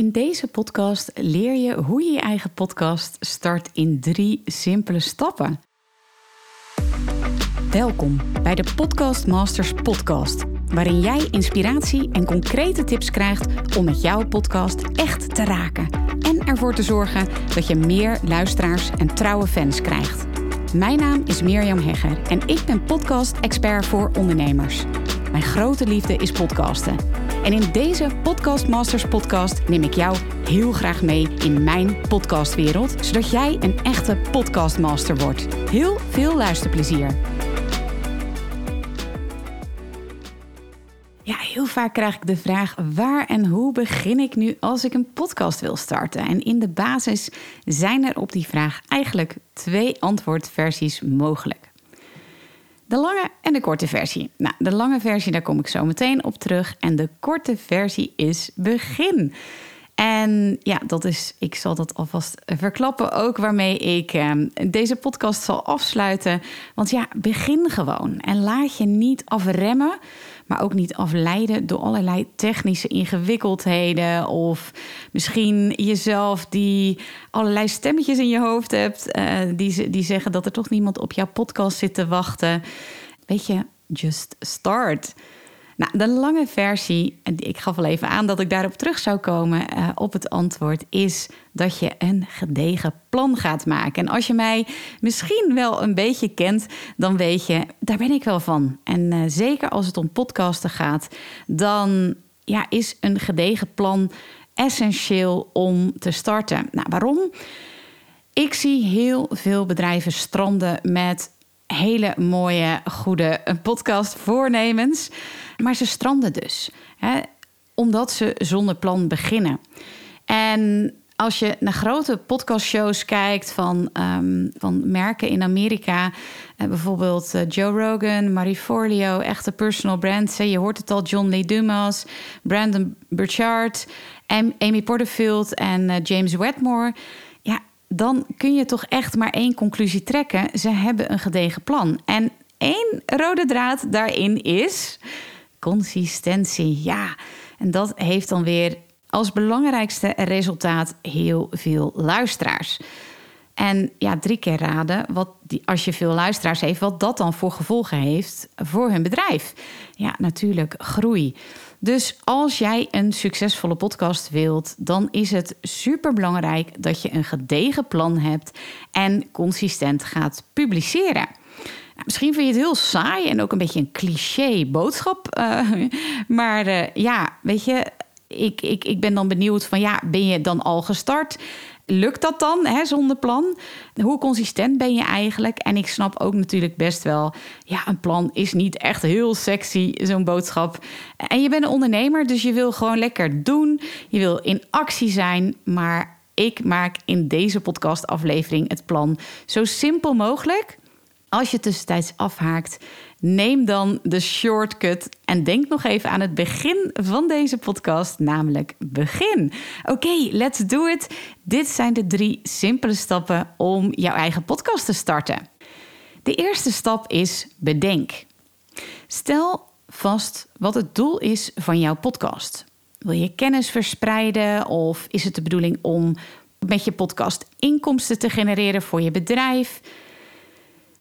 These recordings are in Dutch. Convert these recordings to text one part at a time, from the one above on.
In deze podcast leer je hoe je je eigen podcast start in drie simpele stappen. Welkom bij de Podcast Masters podcast, waarin jij inspiratie en concrete tips krijgt om met jouw podcast echt te raken en ervoor te zorgen dat je meer luisteraars en trouwe fans krijgt. Mijn naam is Mirjam Hegger en ik ben podcast-expert voor ondernemers. Mijn grote liefde is podcasten. En in deze Podcast Masters podcast neem ik jou heel graag mee in mijn podcastwereld, zodat jij een echte podcastmaster wordt. Heel veel luisterplezier. Ja, heel vaak krijg ik de vraag: waar en hoe begin ik nu als ik een podcast wil starten? En in de basis zijn er op die vraag eigenlijk twee antwoordversies mogelijk. De lange en de korte versie. Nou, de lange versie, daar kom ik zo meteen op terug. En de korte versie is begin. En ja, dat is, ik zal dat alvast verklappen ook waarmee ik eh, deze podcast zal afsluiten. Want ja, begin gewoon en laat je niet afremmen, maar ook niet afleiden door allerlei technische ingewikkeldheden. Of misschien jezelf die allerlei stemmetjes in je hoofd hebt, uh, die, die zeggen dat er toch niemand op jouw podcast zit te wachten. Weet je, just start. Nou, de lange versie, ik gaf al even aan dat ik daarop terug zou komen uh, op het antwoord, is dat je een gedegen plan gaat maken. En als je mij misschien wel een beetje kent, dan weet je, daar ben ik wel van. En uh, zeker als het om podcasten gaat, dan ja, is een gedegen plan essentieel om te starten. Nou, waarom? Ik zie heel veel bedrijven stranden met hele mooie, goede podcast voornemens. Maar ze stranden dus, hè, omdat ze zonder plan beginnen. En als je naar grote podcastshows kijkt van, um, van merken in Amerika, uh, bijvoorbeeld uh, Joe Rogan, Marie Forleo, echte personal brands. Je hoort het al, John Lee Dumas, Brandon Burchard, Amy Porterfield en uh, James Wedmore. Ja, dan kun je toch echt maar één conclusie trekken. Ze hebben een gedegen plan. En één rode draad daarin is consistentie. Ja, en dat heeft dan weer als belangrijkste resultaat heel veel luisteraars. En ja, drie keer raden, wat die, als je veel luisteraars heeft, wat dat dan voor gevolgen heeft voor hun bedrijf. Ja, natuurlijk groei. Dus als jij een succesvolle podcast wilt, dan is het super belangrijk dat je een gedegen plan hebt en consistent gaat publiceren. Misschien vind je het heel saai en ook een beetje een cliché boodschap. Uh, maar uh, ja, weet je, ik, ik, ik ben dan benieuwd van ja, ben je dan al gestart? Lukt dat dan hè, zonder plan? Hoe consistent ben je eigenlijk? En ik snap ook natuurlijk best wel, ja, een plan is niet echt heel sexy, zo'n boodschap. En je bent een ondernemer, dus je wil gewoon lekker doen. Je wil in actie zijn, maar ik maak in deze podcastaflevering het plan zo simpel mogelijk. Als je tussentijds afhaakt, neem dan de shortcut en denk nog even aan het begin van deze podcast, namelijk begin. Oké, let's do it. Dit zijn de drie simpele stappen om jouw eigen podcast te starten. De eerste stap is bedenk. Stel vast wat het doel is van jouw podcast. Wil je kennis verspreiden of is het de bedoeling om met je podcast inkomsten te genereren voor je bedrijf?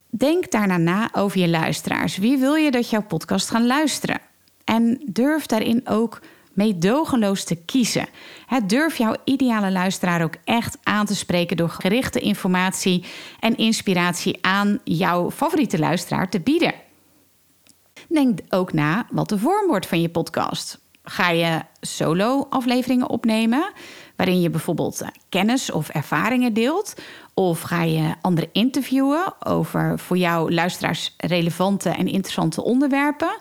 Denk daarna na over je luisteraars. Wie wil je dat jouw podcast gaan luisteren? En durf daarin ook meedogenloos te kiezen. durf jouw ideale luisteraar ook echt aan te spreken door gerichte informatie en inspiratie aan jouw favoriete luisteraar te bieden. Denk ook na wat de vorm wordt van je podcast. Ga je solo-afleveringen opnemen, waarin je bijvoorbeeld kennis of ervaringen deelt? Of ga je anderen interviewen over voor jouw luisteraars relevante en interessante onderwerpen?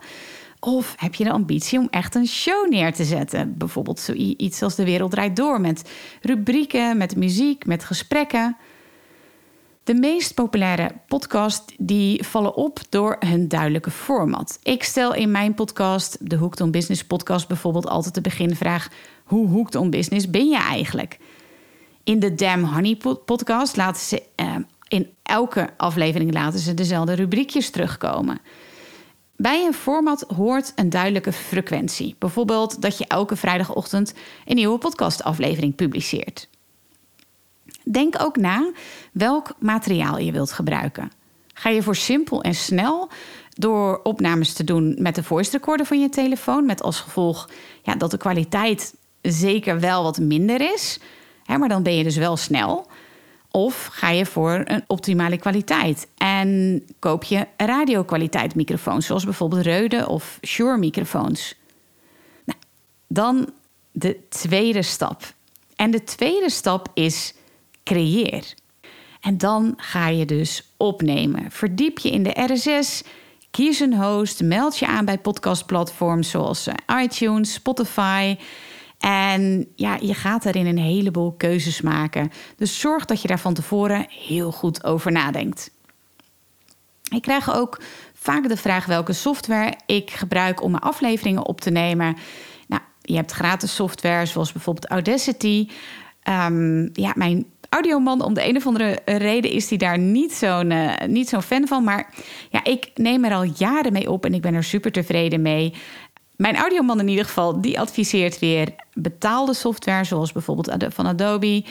Of heb je de ambitie om echt een show neer te zetten? Bijvoorbeeld zoiets als De Wereld Draait Door met rubrieken, met muziek, met gesprekken. De meest populaire podcast die vallen op door hun duidelijke format. Ik stel in mijn podcast, de Hooked on Business podcast bijvoorbeeld altijd de beginvraag: hoe hooked on business ben je eigenlijk? In de Damn Honey podcast laten ze uh, in elke aflevering laten ze dezelfde rubriekjes terugkomen. Bij een format hoort een duidelijke frequentie. Bijvoorbeeld dat je elke vrijdagochtend een nieuwe podcastaflevering publiceert. Denk ook na welk materiaal je wilt gebruiken. Ga je voor simpel en snel door opnames te doen met de voice recorder van je telefoon, met als gevolg ja, dat de kwaliteit zeker wel wat minder is, hè, maar dan ben je dus wel snel. Of ga je voor een optimale kwaliteit en koop je radiokwaliteit microfoons, zoals bijvoorbeeld Reude of Shure microfoons. Nou, dan de tweede stap. En de tweede stap is creëer. En dan ga je dus opnemen. Verdiep je in de RSS, kies een host, meld je aan bij podcastplatforms zoals eh, iTunes, Spotify. En ja, je gaat daarin een heleboel keuzes maken. Dus zorg dat je daar van tevoren heel goed over nadenkt. Ik krijg ook vaak de vraag welke software ik gebruik om mijn afleveringen op te nemen. Nou, je hebt gratis software zoals bijvoorbeeld Audacity. Um, ja, mijn audioman, om de een of andere reden is hij daar niet zo'n uh, niet zo'n fan van. Maar ja, ik neem er al jaren mee op en ik ben er super tevreden mee. Mijn audioman in ieder geval, die adviseert weer betaalde software, zoals bijvoorbeeld van Adobe.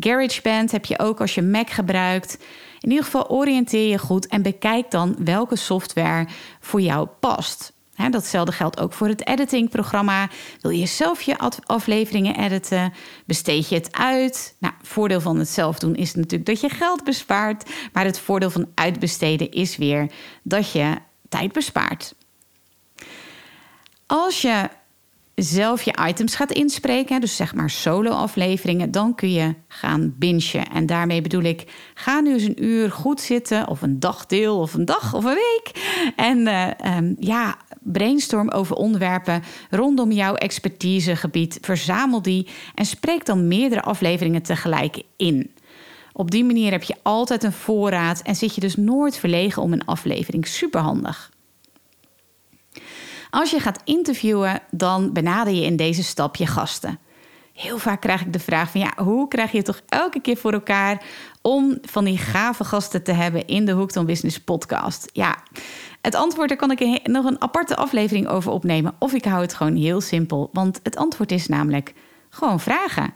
GarageBand heb je ook als je Mac gebruikt. In ieder geval oriënteer je goed en bekijk dan welke software voor jou past. datzelfde geldt ook voor het editingprogramma. Wil je zelf je afleveringen editen? Besteed je het uit? Nou, voordeel van het zelf doen is natuurlijk dat je geld bespaart. Maar het voordeel van uitbesteden is weer dat je tijd bespaart. Als je zelf je items gaat inspreken, dus zeg maar solo-afleveringen, dan kun je gaan bingen. En daarmee bedoel ik, ga nu eens een uur goed zitten, of een dagdeel, of een dag of een week. En uh, um, ja, brainstorm over onderwerpen rondom jouw expertisegebied. Verzamel die en spreek dan meerdere afleveringen tegelijk in. Op die manier heb je altijd een voorraad en zit je dus nooit verlegen om een aflevering. Superhandig. Als je gaat interviewen, dan benader je in deze stap je gasten. Heel vaak krijg ik de vraag van ja, hoe krijg je het toch elke keer voor elkaar om van die gave gasten te hebben in de Hooked on Business podcast? Ja, het antwoord, daar kan ik nog een aparte aflevering over opnemen. Of ik hou het gewoon heel simpel, want het antwoord is namelijk gewoon vragen.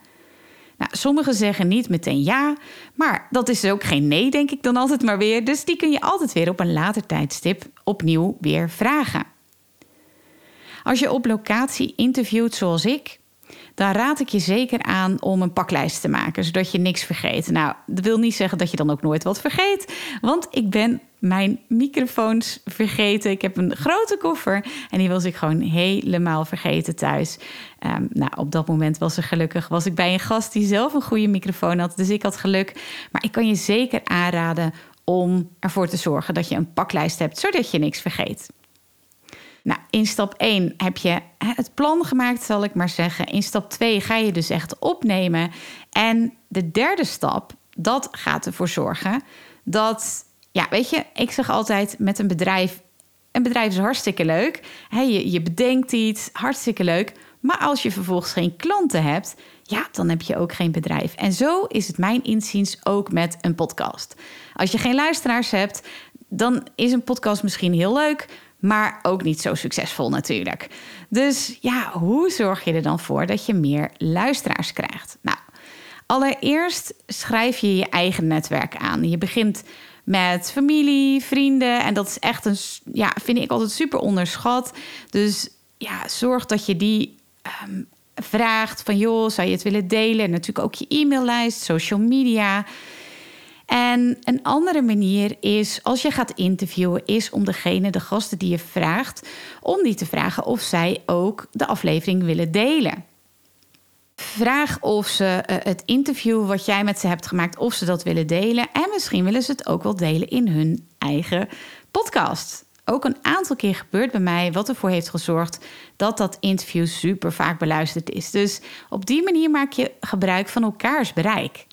Nou, sommigen zeggen niet meteen ja, maar dat is ook geen nee, denk ik dan altijd maar weer. Dus die kun je altijd weer op een later tijdstip opnieuw weer vragen. Als je op locatie interviewt zoals ik, dan raad ik je zeker aan om een paklijst te maken, zodat je niks vergeet. Nou, dat wil niet zeggen dat je dan ook nooit wat vergeet, want ik ben mijn microfoons vergeten. Ik heb een grote koffer en die was ik gewoon helemaal vergeten thuis. Um, nou, op dat moment was er gelukkig was ik bij een gast die zelf een goede microfoon had, dus ik had geluk. Maar ik kan je zeker aanraden om ervoor te zorgen dat je een paklijst hebt, zodat je niks vergeet. Nou, in stap 1 heb je het plan gemaakt, zal ik maar zeggen. In stap 2 ga je dus echt opnemen. En de derde stap, dat gaat ervoor zorgen dat, ja, weet je, ik zeg altijd met een bedrijf. Een bedrijf is hartstikke leuk. je, je bedenkt iets, hartstikke leuk. Maar als je vervolgens geen klanten hebt, ja, dan heb je ook geen bedrijf. En zo is het mijn inziens ook met een podcast. Als je geen luisteraars hebt, dan is een podcast misschien heel leuk, maar ook niet zo succesvol natuurlijk. Dus ja, hoe zorg je er dan voor dat je meer luisteraars krijgt? Nou, allereerst schrijf je je eigen netwerk aan. Je begint met familie, vrienden en dat is echt een, ja, vind ik altijd super onderschat. Dus ja, zorg dat je die ehm, vraagt van joh, zou je het willen delen? En natuurlijk ook je e-maillijst, social media. En een andere manier is, als je gaat interviewen, is om degene, de gasten die je vraagt, om die te vragen of zij ook de aflevering willen delen. Vraag of ze eh, het interview wat jij met ze hebt gemaakt, of ze dat willen delen. En misschien willen ze het ook wel delen in hun eigen podcast. Ook een aantal keer gebeurt bij mij, wat ervoor heeft gezorgd dat dat interview super vaak beluisterd is. Dus op die manier maak je gebruik van elkaars bereik.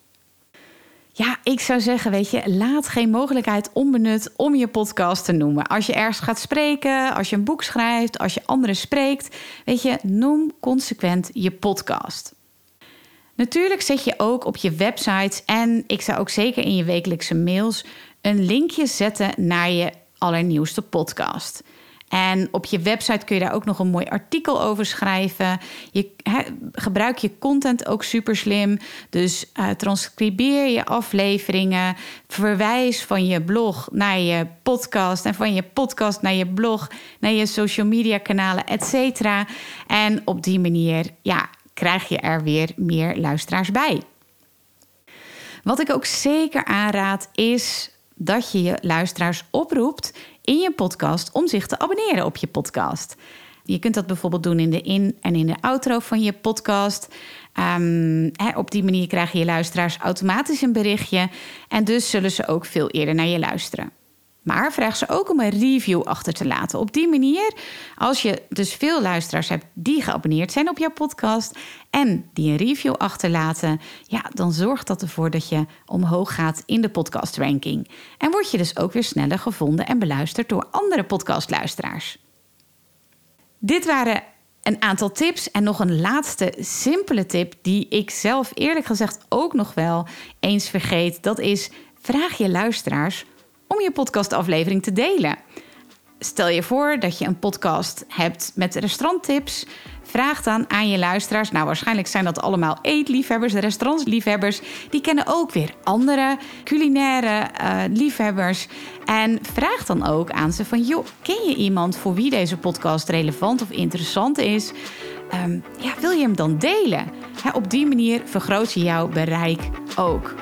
Ja, ik zou zeggen, weet je, laat geen mogelijkheid onbenut om je podcast te noemen. Als je ergens gaat spreken, als je een boek schrijft, als je anderen spreekt, weet je, noem consequent je podcast. Natuurlijk zet je ook op je websites en ik zou ook zeker in je wekelijkse mails een linkje zetten naar je allernieuwste podcast. En op je website kun je daar ook nog een mooi artikel over schrijven. Je gebruik je content ook super slim. Dus uh, transcribeer je afleveringen. Verwijs van je blog naar je podcast. En van je podcast naar je blog, naar je social media kanalen, et cetera. En op die manier ja, krijg je er weer meer luisteraars bij. Wat ik ook zeker aanraad is dat je je luisteraars oproept in je podcast om zich te abonneren op je podcast. Je kunt dat bijvoorbeeld doen in de in- en in de outro van je podcast. Um, op die manier krijgen je luisteraars automatisch een berichtje en dus zullen ze ook veel eerder naar je luisteren. Maar vraag ze ook om een review achter te laten. Op die manier, als je dus veel luisteraars hebt die geabonneerd zijn op jouw podcast en die een review achterlaten, ja, dan zorgt dat ervoor dat je omhoog gaat in de podcastranking. En word je dus ook weer sneller gevonden en beluisterd door andere podcastluisteraars. Dit waren een aantal tips en nog een laatste simpele tip die ik zelf eerlijk gezegd ook nog wel eens vergeet. Dat is vraag je luisteraars om je podcastaflevering te delen. Stel je voor dat je een podcast hebt met restauranttips. Vraag dan aan je luisteraars. Nou, waarschijnlijk zijn dat allemaal eetliefhebbers, restaurantsliefhebbers. Die kennen ook weer andere culinaire uh, liefhebbers. En vraag dan ook aan ze van... joh, ken je iemand voor wie deze podcast relevant of interessant is? Um, ja, wil je hem dan delen? op die manier vergroot je jouw bereik ook.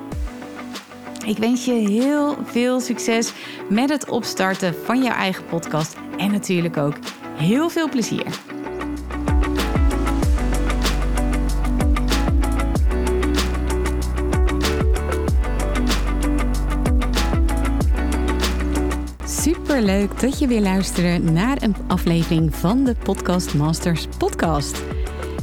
Ik wens je heel veel succes met het opstarten van jouw eigen podcast en natuurlijk ook heel veel plezier. Super leuk dat je weer luistert naar een aflevering van de Podcast Masters podcast.